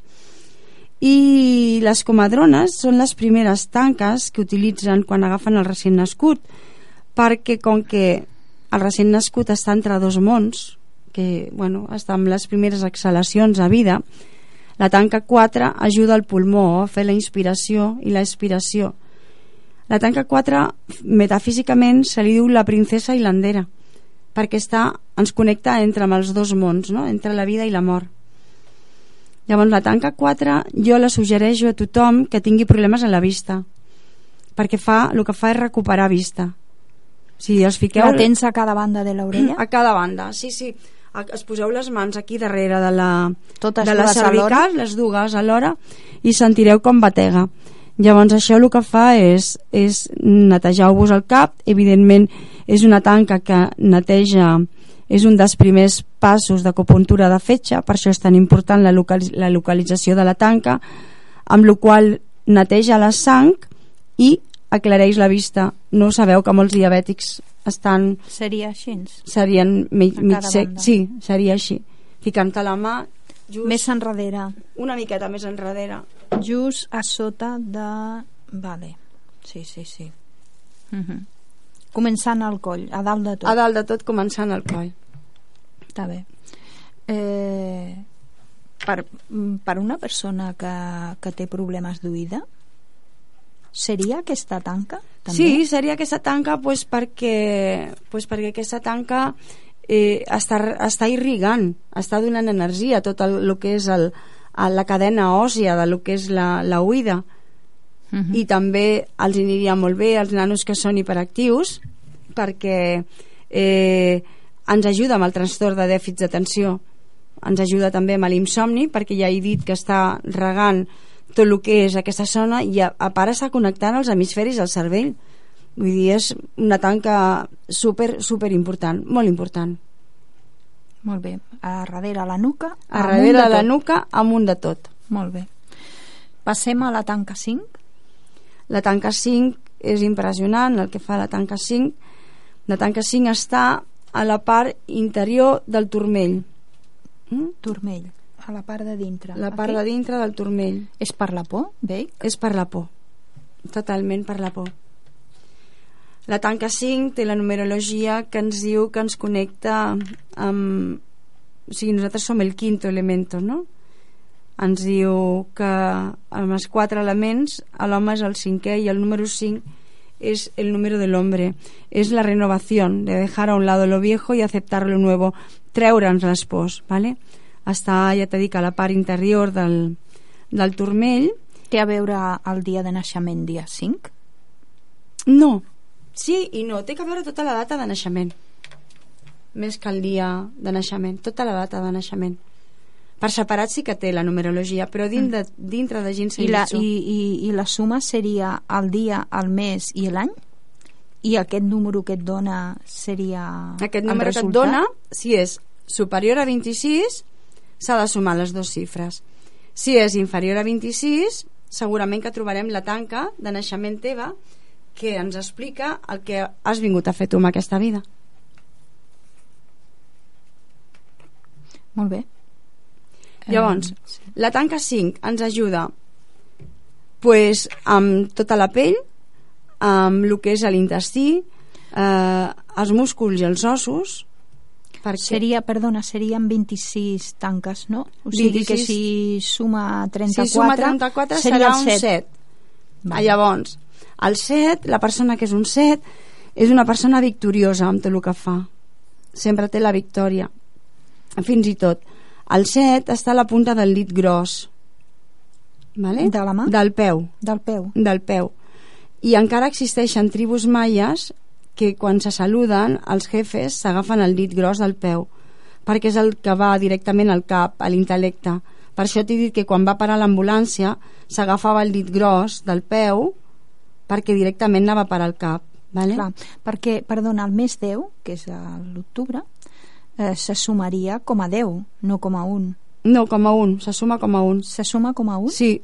B: I les comadrones són les primeres tanques que utilitzen quan agafen el recient nascut, perquè com que el recient nascut està entre dos mons, que bueno, està amb les primeres exhalacions a vida, la tanca 4 ajuda al pulmó a fer la inspiració i l'expiració. La tanca 4, metafísicament, se li diu la princesa hilandera, perquè està, ens connecta entre amb els dos mons, no? entre la vida i la mort. Llavors, la tanca 4 jo la suggereixo a tothom que tingui problemes en la vista, perquè fa, el que fa és recuperar vista. Si els fiqueu...
A: La tens a cada banda de l'orella?
B: A cada banda, sí, sí. A- Es poseu les mans aquí darrere de la,
A: Totes
B: de la cervical, les dues alhora, i sentireu com batega. Llavors això el que fa és, és netejar-vos el cap, evidentment és una tanca que neteja, és un dels primers passos d'acupuntura de fetge, per això és tan important la, local, la localització de la tanca, amb la qual neteja la sang i aclareix la vista. No sabeu que molts diabètics estan
A: Seria així?
B: serien mig,
A: A
B: mig sec, sí, seria així ficant-te la mà just
A: Més enrere.
B: una miqueta més enrere
A: Just a sota de... Vale. Sí, sí, sí. Uh -huh. Començant al coll, a dalt de tot.
B: a dalt de tot començant el coll
A: Està bé. Eh, per, per una persona que, que té problemes d'oïda, seria aquesta tanca? També?
B: sí, seria aquesta tanca pues, perquè, pues, perquè aquesta tanca eh, està, està irrigant està donant energia a tot el, el que és el, a la cadena òssia de lo que és la, la oïda
A: Uh -huh.
B: i també els aniria molt bé als nanos que són hiperactius perquè eh, ens ajuda amb el trastorn de dèficit d'atenció ens ajuda també amb l'insomni perquè ja he dit que està regant tot el que és aquesta zona i a, a part està connectant els hemisferis al cervell vull dir, és una tanca super, super important, molt important
A: Molt bé. A darrere la nuca.
B: a darrere la
A: tot.
B: nuca amunt de tot
A: Molt bé. Passem a la tanca 5.
B: La tanca 5 és impressionant el que fa la tanca 5. La tanca 5 està a la part interior del turmell. Mm?
A: Turmell. A la part de dintre.
B: La part
A: Aquí?
B: de dintre del turmell.
A: És per la por, bé?
B: És per la por. Totalment per la por. La tanca 5 té la numerologia que ens diu que ens connecta amb... O sigui, nosaltres som el quinto elemento, no? Ens diu que amb els quatre elements l'home és el cinquè i el número 5 es el número del hombre. Es la renovación, de dejar a un lado lo viejo y aceptar lo nuevo. Treure'ns les pors, ¿vale? Està, ja t'he dit, a la part interior del, del turmell.
A: Té a veure el dia de naixement, dia 5?
B: No, sí i no. Té que veure tota la data de naixement. Més que el dia de naixement. Tota la data de naixement. Per separat sí que té la numerologia, però dintre, dintre de Ginseng
A: I la, i, i, I la suma seria el dia, el mes i l'any? I aquest número que et dona seria
B: Aquest número que et dona, si és superior a 26, s'ha de sumar les dues xifres. Si és inferior a 26, segurament que trobarem la tanca de naixement teva que ens explica el que has vingut a fer tu amb aquesta vida.
A: Molt bé.
B: Llavors,
A: Eh, sí.
B: la tanca 5 ens ajuda pues, amb tota la pell, amb el que és l'intestí, eh, els músculs i els ossos, perquè
A: Seria, perdona, serien 26 tanques, no? O sigui que
B: 26.
A: si suma 34,
B: si suma 34
A: seria
B: serà un
A: 7.
B: 7.
A: Vale.
B: Ah, Llavors, el 7, la persona que és un 7, és una persona victoriosa amb tot el que fa. Sempre té la victòria. Fins i tot. El 7 està a la punta del dit gros. Vale?
A: De la mà?
B: Del peu.
A: Del peu.
B: Del peu. I encara existeixen tribus maies que quan se saluden els jefes s'agafen el dit gros del peu perquè és el que va directament al cap, a l'intel·lecte. Per això t'he dit que quan va parar l'ambulància s'agafava el dit gros del peu perquè directament anava per al cap. Vale?
A: Clar, perquè, perdona, el mes 10, que és l'octubre, eh, se sumaria com a 10, no com a 1.
B: No, com a un, se suma com a un.
A: Se suma com a 1?
B: Sí,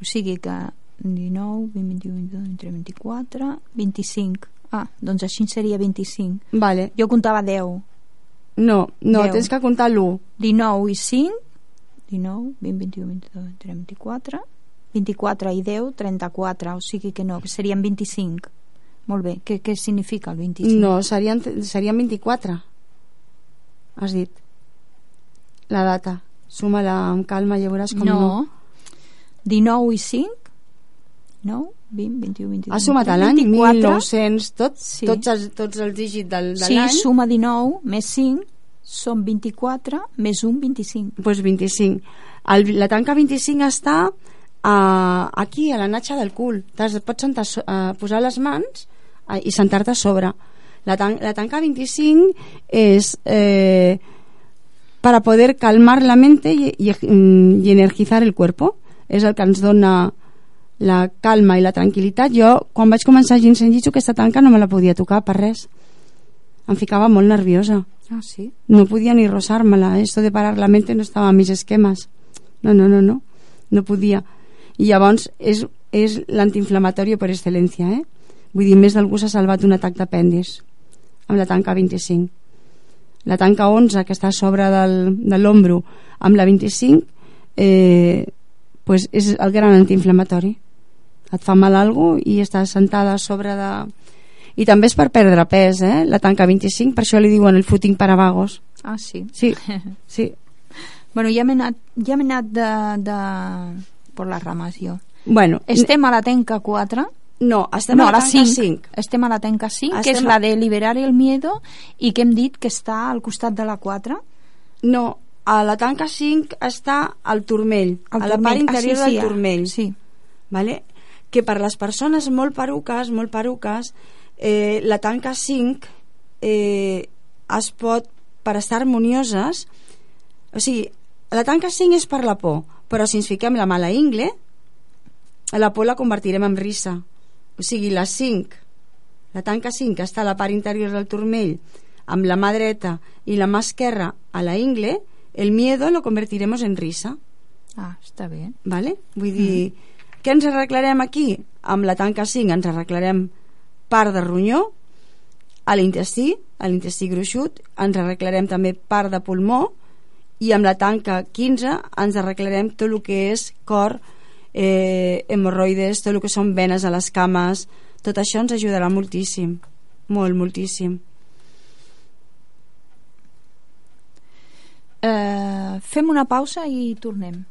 A: O sigui que 19, 20, 21, 22, 23, 24, 25. Ah, doncs així seria 25.
B: vale.
A: Jo comptava 10.
B: No, no,
A: Deu.
B: tens que comptar l'1.
A: 19 i 5, 19, 20, 21, 22, 23, 24, 24 i 10, 34, o sigui que no, que serien 25. Molt bé, què, què significa el 25?
B: No, serien, serien 24. Has dit. La data. Suma-la amb calma i ja veuràs com
A: no.
B: no.
A: 19 i 5, 9, 20, 21, 22...
B: Has sumat l'any
A: 24.
B: 1900, tot,
A: Sí.
B: tots, els, tots els dígits del, de
A: Sí,
B: l'any,
A: suma 19 més 5 són 24 més 1, 25.
B: doncs 25. El, la tanca 25 està uh, aquí, a la natxa del cul. Pots sentar, uh, posar les mans uh, i sentar-te a sobre. La, tan, la tanca 25 és eh, para poder calmar la mente y, y, y energizar el cuerpo. És el que ens dona la calma i la tranquil·litat. Jo, quan vaig començar Ginseng Jitsu, aquesta tanca no me la podia tocar per res. Em ficava molt nerviosa.
A: Ah, sí?
B: No podía ni rozármela. Esto de parar la mente no estava en mis esquemas. No, no, no, no. No podia. I llavors és, és l'antiinflamatori per excel·lència, eh? Vull dir, més d'algú s'ha salvat un atac d'apèndix amb la tanca 25. La tanca 11, que està a sobre del, de l'ombro, amb la 25, eh, pues és el gran antiinflamatori. Et fa mal algú i estàs sentada a sobre de... I també és per perdre pes, eh? La tanca 25, per això li diuen el footing para vagos.
A: Ah, sí.
B: Sí, *laughs* sí.
A: Bueno, ja m'he anat, ja anat de, de... per les rames, jo.
B: Bueno,
A: Estem a la tenca 4.
B: No, estem
A: no,
B: a la tanca 5.
A: 5. Estem a la tenca 5, que és
B: Estem
A: la
B: a-
A: de liberar el miedo i que hem dit que està al costat de la 4.
B: No, a la tanca 5 està al turmell,
A: Al
B: a la part interior
A: ah, sí, sí,
B: del turmell.
A: Sí.
B: Vale? Que per les persones molt peruques, molt peruques, eh, la tanca 5 eh, es pot, per estar harmonioses, o sigui, la tanca 5 és per la por, però si ens fiquem la mala ingle, la por la convertirem en risa. O sigui, la 5, la tanca 5, que està a la part interior del turmell, amb la mà dreta i la mà esquerra a la ingle, el miedo lo convertiremos en risa.
A: Ah, està bé.
B: ¿vale? Vull dir, què ens arreglarem aquí? Amb la tanca 5 ens arreglarem part de ronyó, a l'intestí, a l'intestí gruixut, ens arreglarem també part de pulmó, i amb la tanca 15 ens arreglarem tot el que és cor, eh, hemorroides, tot el que són venes a les cames, tot això ens ajudarà moltíssim, molt, moltíssim.
A: Eh, fem una pausa i tornem.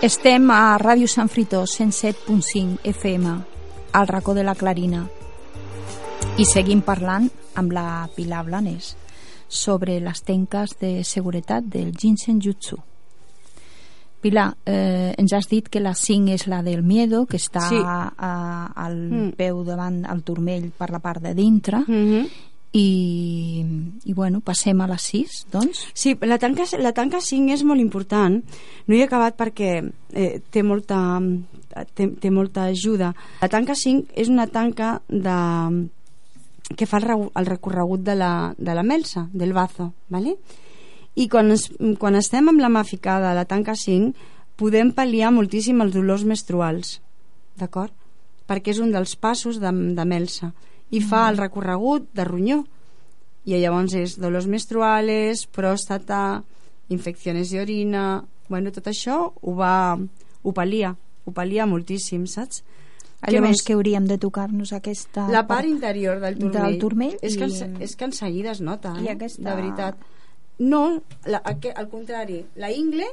A: Estem a Ràdio Sant Fritó 107.5 FM, al racó de la Clarina. I seguim parlant amb la Pilar Blanes sobre les tenques de seguretat del Jinsen Jutsu. Pilar, eh, ens has dit que la 5 és la del miedo, que està
B: Sí.
A: a, a, al
B: Mm.
A: peu davant al turmell per la part de dintre,
B: Mm -hmm.
A: I, i bueno, passem a la 6, doncs.
B: Sí, la tanca, la tanca 5 és molt important. No hi he acabat perquè eh, té, molta, té, té molta ajuda. La tanca 5 és una tanca de, que fa el, el recorregut de la, de la melsa, del bazo, ¿vale? i quan, es, quan estem amb la mà ficada a la tanca 5 podem pal·liar moltíssim els dolors menstruals d'acord? perquè és un dels passos de, de melsa i fa el recorregut de ronyó i llavors és dolors menstruales pròstata, infeccions d'orina bueno, tot això ho va ho pal·lia, ho pal·lia moltíssim saps? Què
A: Llavors
B: més?
A: que hauríem de tocar-nos aquesta...
B: la part interior del turmell,
A: del turmell
B: és, que,
A: i-
B: en, és que en seguida es nota
A: I
B: eh?
A: aquesta-
B: de veritat no, la, al contrari la ingle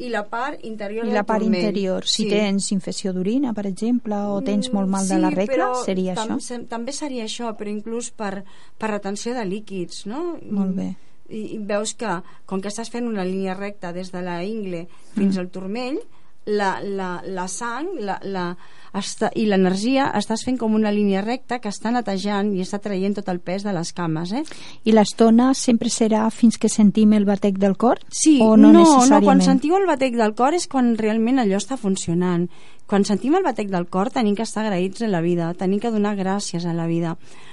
B: i la part interior
A: I la part interior, si
B: Sí.
A: tens infecció d'orina, per exemple, o tens
B: Mm,
A: molt mal de
B: sí,
A: la regla, seria
B: tam
A: això?
B: també seria això però inclús per, per retenció de líquids no?
A: Molt bé.
B: I, i veus que com que estàs fent una línia recta des de la ingle fins
A: Mm.
B: al turmell la, la, la sang la, la, està, i l'energia estàs fent com una línia recta que està netejant i està traient tot el pes de les cames eh?
A: I l'estona sempre serà fins que sentim el batec del cor?
B: Sí,
A: o no,
B: no, no, quan sentiu el batec del cor és quan realment allò està funcionant. Quan sentim el batec del cor tenim que estar agraïts a la vida, tenim que donar gràcies a la vida.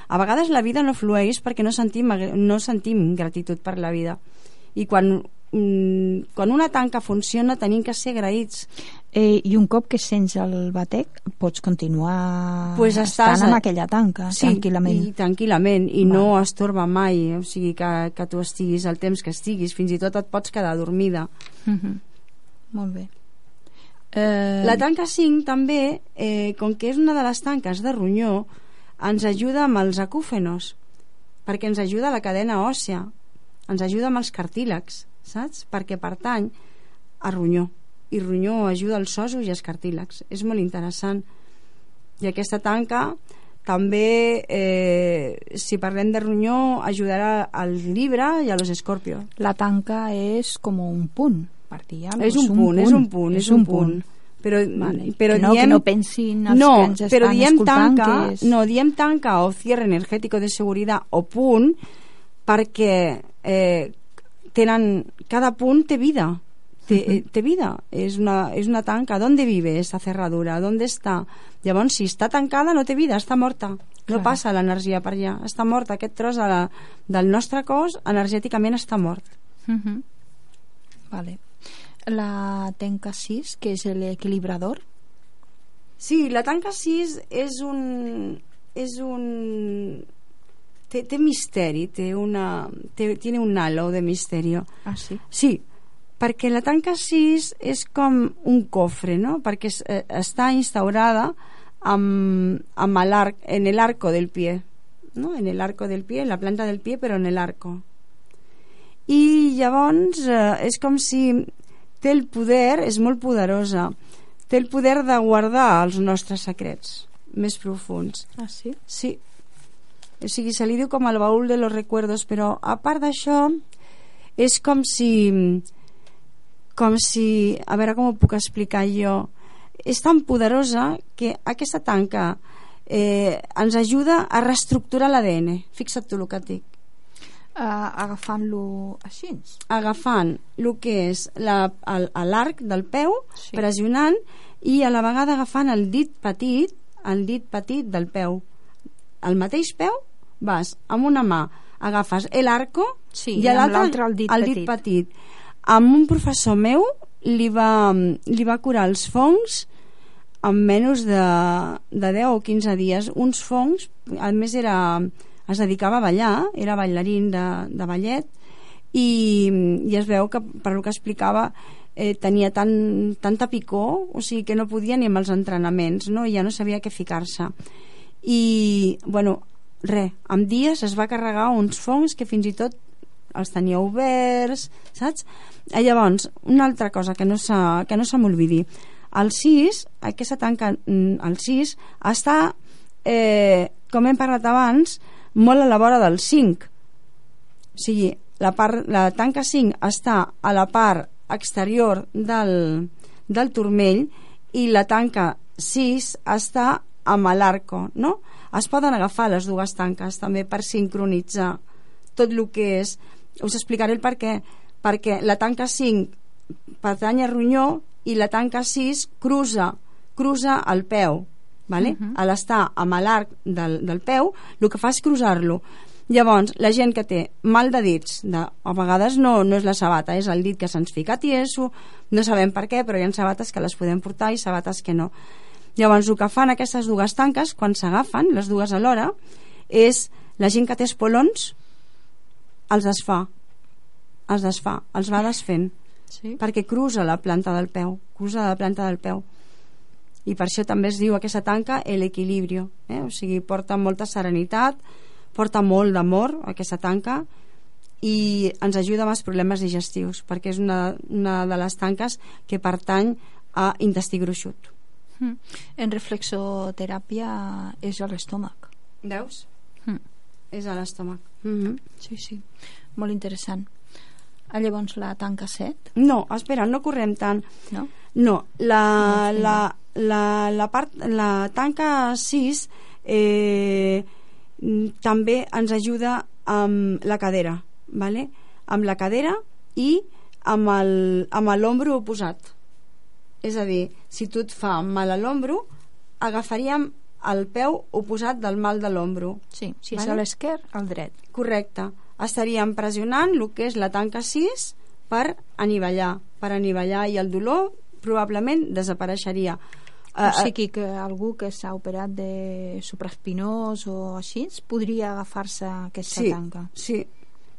B: A vegades la vida no flueix perquè no sentim, no sentim gratitud per la vida. I quan, mm, quan una tanca funciona tenim que ser agraïts.
A: Eh, I un cop que sents el batec, pots continuar
B: Pues estàs
A: estant aquella tanca, tranquil·lament.
B: I tranquil·lament, i no estorba mai, o sigui que, que tu estiguis el temps que estiguis, fins i tot et pots quedar dormida.
A: Mhm. Molt bé. Eh,
B: La tanca 5 també, eh, com que és una de les tanques de ronyó, ens ajuda amb els acúfenos, perquè ens ajuda la cadena òssea, ens ajuda amb els cartílegs, saps? Perquè pertany a ronyó, i ronyó ajuda als ossos i als cartílegs. És molt interessant. I aquesta tanca també, eh, si parlem de ronyó, ajudarà al Libra i a los Escorpio.
A: La tanca és com un punt, per dir
B: És un punt, és un punt, és un punt. Però,
A: Vale.
B: però
A: que, no,
B: diem,
A: que no pensin els
B: no,
A: que ens
B: però
A: estan
B: diem
A: escoltant
B: tanca,
A: és...
B: no, diem tanca o cierre energètico de seguretat o punt perquè eh, tenen, cada punt té vida té, eh, té vida és una, és una tanca, ¿dónde vive esta cerradura? ¿dónde està? llavors si està tancada no té vida, està morta no
A: Clar.
B: passa l'energia per allà, està morta aquest tros de la, del nostre cos energèticament està mort
A: Mhm. Vale. La tenca 6, que és l'equilibrador.
B: Sí, la tanca 6 és un... És un té, té misteri, té una, té, tiene un halo de misterio.
A: Ah, sí?
B: Sí, perquè la tanca 6 és com un cofre, no? Perquè es, eh, està instaurada amb, amb l'arc, en el arco del pie, no? En el arco del pie, en la planta del pie, però en el arco. I llavors eh, és com si té el poder, és molt poderosa, té el poder de guardar els nostres secrets més profuns.
A: Ah, sí?
B: Sí. O sigui, se li diu com el baúl de los recuerdos, però a part d'això és com si com si, a veure com ho puc explicar jo és tan poderosa que aquesta tanca eh, ens ajuda a reestructurar l'ADN fixa't tu el que et dic
A: Uh, Agafant-lo així.
B: agafant el que és la- l'arc del peu,
A: Sí.
B: pressionant, i a la vegada agafant el dit petit, el dit petit del peu. El mateix peu, vas amb una mà, agafes l'arco
A: Sí,
B: i
A: i
B: l'altra
A: el dit
B: el
A: petit.
B: dit petit. Amb un professor meu li va, li va curar els fongs en menys de, de 10 o 15 dies. Uns fongs, a més era, es dedicava a ballar, era ballarín de, de ballet, i, i es veu que per el que explicava eh, tenia tan, tanta picor o sigui que no podia ni amb els entrenaments no? ja no sabia què ficar-se i bueno, res, amb dies es va carregar uns fongs que fins i tot els tenia oberts, saps? I llavors, una altra cosa que no, que no se m'olvidi, el 6, aquesta tanca, mm, el 6, està, eh, com hem parlat abans, molt a la vora del 5. O sigui, la, part, la tanca 5 està a la part exterior del, del turmell i la tanca 6 està amb l'arco, no? Es poden agafar les dues tanques també per sincronitzar tot el que és... Us explicaré el per què. Perquè la tanca 5 pertany a ronyó i la tanca 6 cruza, cruza el peu, vale? Uh -huh. a l'estar amb l'arc del, del peu, el que fa és cruzar-lo. Llavors, la gent que té mal de dits, de, a vegades no, no és la sabata, és el dit que se'ns fica tieso, no sabem per què, però hi ha sabates que les podem portar i sabates que no. Llavors, el que fan aquestes dues tanques, quan s'agafen, les dues alhora, és la gent que té espolons, els desfà, els desfà, els va desfent, sí. perquè cruza la planta del peu, cruza la planta del peu. I per això també es diu aquesta tanca l'equilibrio, eh? o sigui, porta molta serenitat, porta molt d'amor aquesta tanca i ens ajuda amb els problemes digestius perquè és una, una de les tanques que pertany a intestí gruixut
A: mm. en reflexoteràpia és a l'estómac
B: veus? Mm. és a l'estómac mm -hmm.
A: sí, sí, molt interessant ah, llavors la tanca 7
B: no, espera, no correm tant no? no, la, no, la, la, la, part, la tanca 6 eh, també ens ajuda amb la cadera, ¿vale? amb la cadera i amb l'ombro oposat. És a dir, si tu et fa mal a l'ombro, agafaríem el peu oposat del mal de l'ombro.
A: Sí, si vale? és a l'esquerre, al dret.
B: Correcte. Estaríem pressionant el que és la tanca 6 per anivellar, per anivellar i el dolor probablement desapareixeria
A: o ah, ah. sigui que algú que s'ha operat de supraespinós o així podria agafar-se aquesta
B: sí,
A: tanca.
B: Sí,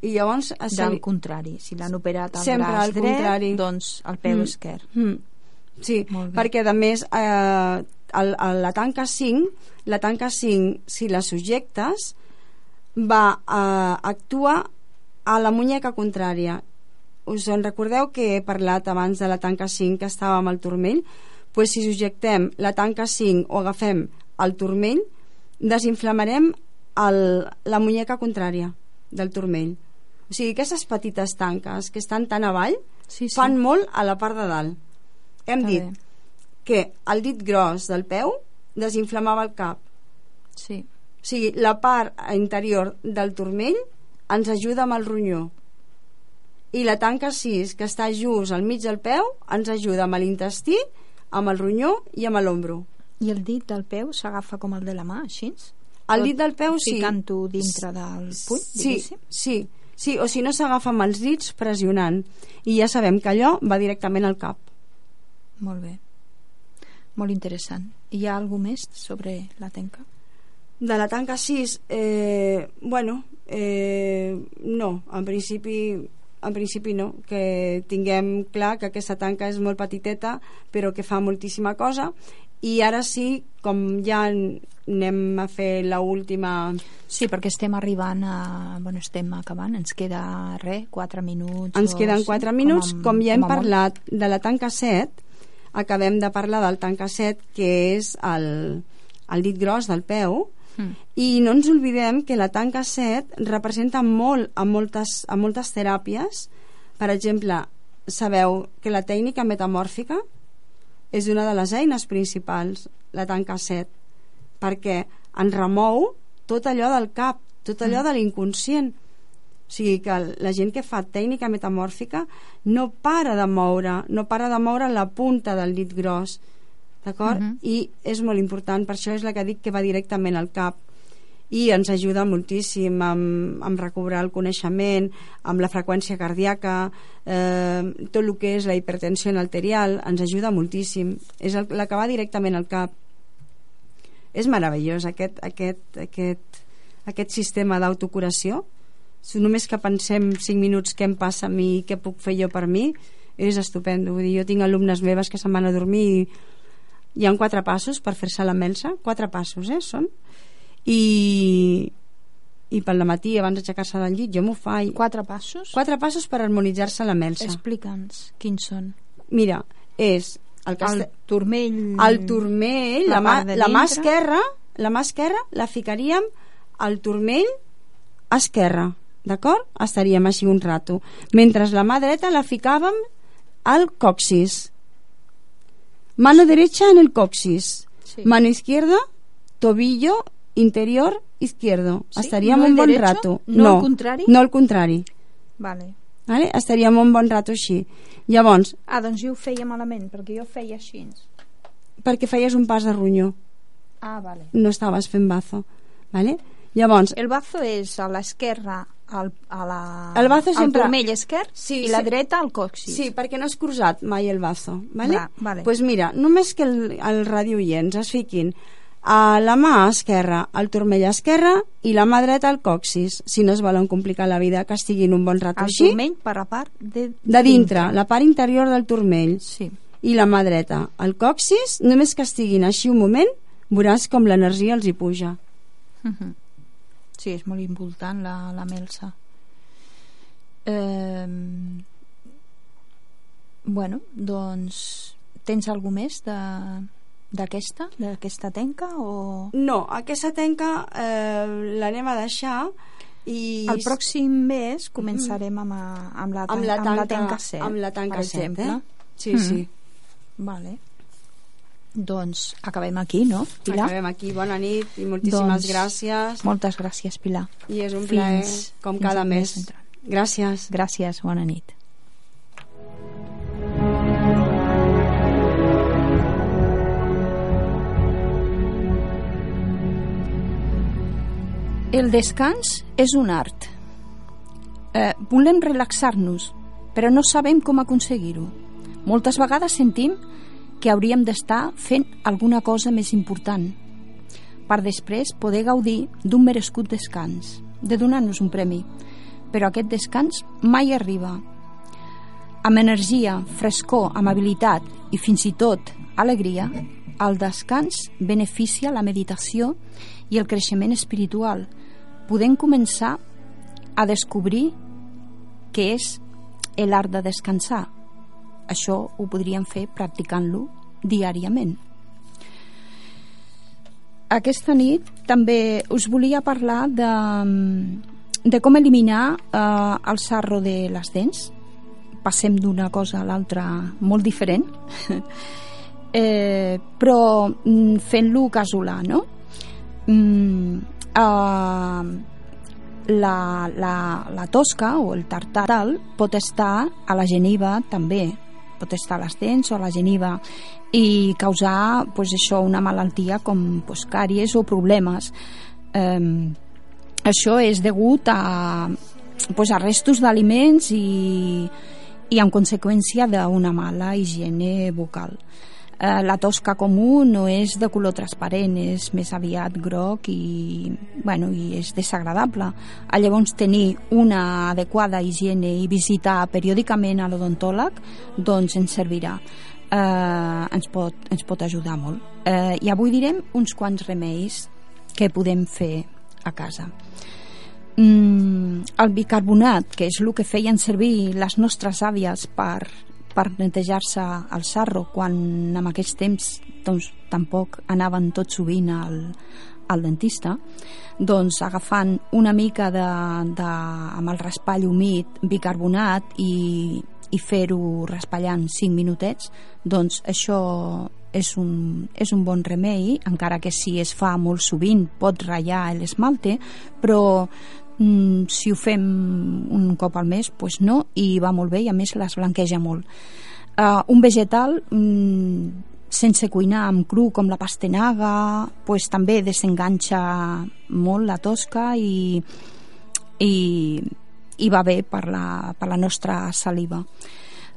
B: i llavors...
A: Del contrari, si l'han operat al Sempre braç al dret, contrari. doncs al peu mm. esquerre. Mm.
B: Sí, perquè a més eh, el, el, la tanca 5, la tanca 5, si la subjectes, va eh, actuar a la muñeca contrària. Us en recordeu que he parlat abans de la tanca 5 que estava amb el turmell? pues si subjectem la tanca 5 o agafem el turmell, desinflamarem el, la muñeca contrària del turmell. O sigui, aquestes petites tanques que estan tan avall sí, sí. fan molt a la part de dalt. Hem Està dit bé. que el dit gros del peu desinflamava el cap.
A: Sí.
B: O sigui, la part interior del turmell ens ajuda amb el ronyó. I la tanca 6, que està just al mig del peu, ens ajuda amb l'intestí amb el ronyó i amb l'ombro.
A: I el dit del peu s'agafa com el de la mà, així?
B: El dit del peu, sí.
A: Ficant-ho dintre del puny,
B: sí, Sí, sí, o si no s'agafa amb els dits pressionant. I ja sabem que allò va directament al cap.
A: Molt bé. Molt interessant. Hi ha alguna més sobre la tenca?
B: De la tanca 6, eh, bueno, eh, no, en principi en principi no, que tinguem clar que aquesta tanca és molt petiteta però que fa moltíssima cosa i ara sí, com ja anem a fer la última
A: Sí, perquè estem arribant a... Bueno, estem acabant, ens queda res, 4 minuts
B: Ens queden 4 minuts, com, a, com ja hem com parlat molt. de la tanca 7 acabem de parlar del tanca 7 que és el, el dit gros del peu Mm. I no ens oblidem que la tanca 7 representa molt a moltes, a moltes teràpies. Per exemple, sabeu que la tècnica metamòrfica és una de les eines principals, la tanca 7, perquè ens remou tot allò del cap, tot allò mm. de l'inconscient. O sigui que la gent que fa tècnica metamòrfica no para de moure, no para de moure la punta del dit gros, d'acord? Uh mhm. -huh. I és molt important, per això és la que dic que va directament al cap i ens ajuda moltíssim amb, amb recobrar el coneixement, amb la freqüència cardíaca, eh, tot el que és la hipertensió arterial, ens ajuda moltíssim. És el, la que va directament al cap. És meravellós aquest, aquest, aquest, aquest sistema d'autocuració. Si només que pensem 5 minuts què em passa a mi i què puc fer jo per mi, és estupendo. Vull dir, jo tinc alumnes meves que se'n van a dormir i hi ha quatre passos per fer-se la melsa, quatre passos, eh, són, i, i pel matí abans d'aixecar-se del llit jo m'ho faig
A: Quatre passos?
B: quatre passos per harmonitzar-se la melsa
A: Explica'ns quins són.
B: mira, és el,
A: El turmell...
B: el turmell
A: la
B: la, mà, la mà esquerra la mà esquerra la ficaríem al turmell esquerra d'acord? estaríem així un rato mentre la mà dreta la ficàvem al coxis mano derecha en el coxis
A: Sí.
B: mano izquierda tobillo interior izquierdo
A: Sí?
B: estaríem
A: No el
B: un bon
A: derecho?
B: rato
A: No al contrari?
B: no al contrari
A: Vale.
B: vale? estaríem un bon rato així llavors,
A: Ah, doncs jo ho feia malament, perquè jo feia així.
B: perquè feies un pas de ronyó
A: Ah, vale.
B: no estaves fent bazo vale? llavors,
A: El bazo és a l'esquerra, al, a la,
B: El bazo sempre-
A: al turmell esquerr
B: Sí,
A: i la
B: sí.
A: dreta al coxis.
B: Sí, perquè no has cruzat mai el bazo, ¿vale?
A: Va, vale.
B: Pues mira, només que el, el radioients es fiquin a la mà esquerra al turmell esquerre i la mà dreta al coxis, si no es volen complicar la vida, que estiguin un bon rato
A: el
B: així,
A: turmell per la part de,
B: de dintre, la part interior del turmell
A: Sí.
B: i la mà dreta al coxis, només que estiguin així un moment, veuràs com l'energia els hi puja.
A: Mhm. Sí, és molt important la, la melsa. Eh, bueno, doncs tens algú més de d'aquesta, d'aquesta tenca o
B: No, aquesta tenca eh, l'anem a deixar i
A: el pròxim mes començarem amb, a- amb, la,
B: amb la
A: amb la
B: tanca,
A: tenca 7
B: amb la tanca
A: per
B: set,
A: exemple
B: eh? Sí,
A: Mm.
B: sí.
A: vale. Doncs acabem aquí, no, Pilar?
B: Acabem aquí. Bona nit i moltíssimes
A: Doncs,
B: gràcies.
A: moltes gràcies, Pilar
B: I és un
A: fins-
B: plaer, com
A: fins
B: cada mes. Gràcies.
A: gràcies, bona nit El descans és un art. Eh, volem relaxar-nos, però no sabem com aconseguir-ho. Moltes vegades sentim que hauríem d'estar fent alguna cosa més important per després poder gaudir d'un merescut descans, de donar-nos un premi. Però aquest descans mai arriba. Amb energia, frescor, amabilitat i fins i tot alegria, el descans beneficia la meditació i el creixement espiritual. Podem començar a descobrir què és l'art de descansar. Això ho podríem fer practicant-lo diàriament. Aquesta nit també us volia parlar de, de com eliminar eh, el sarro de les dents. Passem d'una cosa a l'altra molt diferent, *laughs* eh, però mm, fent-lo casolà, no? Mm, eh, la, la, la tosca o el tartaral pot estar a la geniva també pot estar a les dents o a la geniva i causar pues, això una malaltia com pues, càries o problemes. Eh, això és degut a, pues, a restos d'aliments i, i en conseqüència d'una mala higiene bucal eh, la tosca comú no és de color transparent, és més aviat groc i, bueno, i és desagradable. A llavors tenir una adequada higiene i visitar periòdicament a l'odontòleg doncs ens servirà. Eh, ens, pot, ens pot ajudar molt. Eh, I avui direm uns quants remeis que podem fer a casa. Mm, el bicarbonat, que és el que feien servir les nostres àvies per, per netejar-se el sarro quan en aquells temps doncs, tampoc anaven tot sovint al, al dentista doncs agafant una mica de, de, amb el raspall humit bicarbonat i, i fer-ho raspallant 5 minutets doncs això és un, és un bon remei encara que si es fa molt sovint pot ratllar l'esmalte però mm, si ho fem un cop al mes pues no, i va molt bé i a més les blanqueja molt. Uh, un vegetal mm, sense cuinar amb cru com la pastanaga pues també desenganxa molt la tosca i, i, i va bé per la, per la nostra saliva.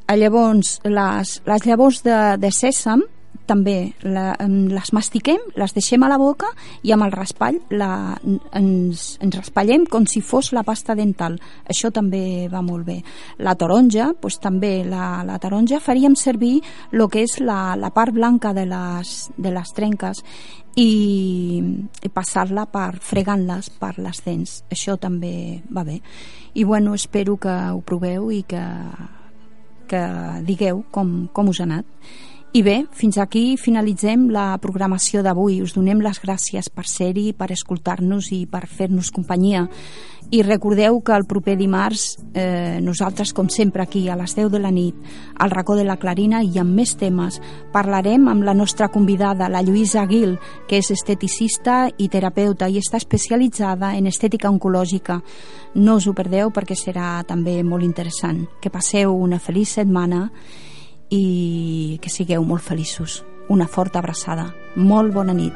A: Eh, llavors les, les llavors de, de sèsam també la, les mastiquem, les deixem a la boca i amb el raspall la, ens, ens raspallem com si fos la pasta dental. Això també va molt bé. La taronja, doncs també la, la taronja faríem servir el que és la, la part blanca de les, de les trenques i, i passar-la per fregant-les per les dents. Això també va bé. I bueno, espero que ho proveu i que, que digueu com, com us ha anat. I bé, fins aquí finalitzem la programació d'avui. Us donem les gràcies per ser-hi, per escoltar-nos i per fer-nos companyia. I recordeu que el proper dimarts eh, nosaltres, com sempre, aquí a les 10 de la nit, al racó de la Clarina i amb més temes, parlarem amb la nostra convidada, la Lluïsa Aguil, que és esteticista i terapeuta i està especialitzada en estètica oncològica. No us ho perdeu perquè serà també molt interessant. Que passeu una feliç setmana i que sigueu molt feliços. Una forta abraçada. Molt bona nit.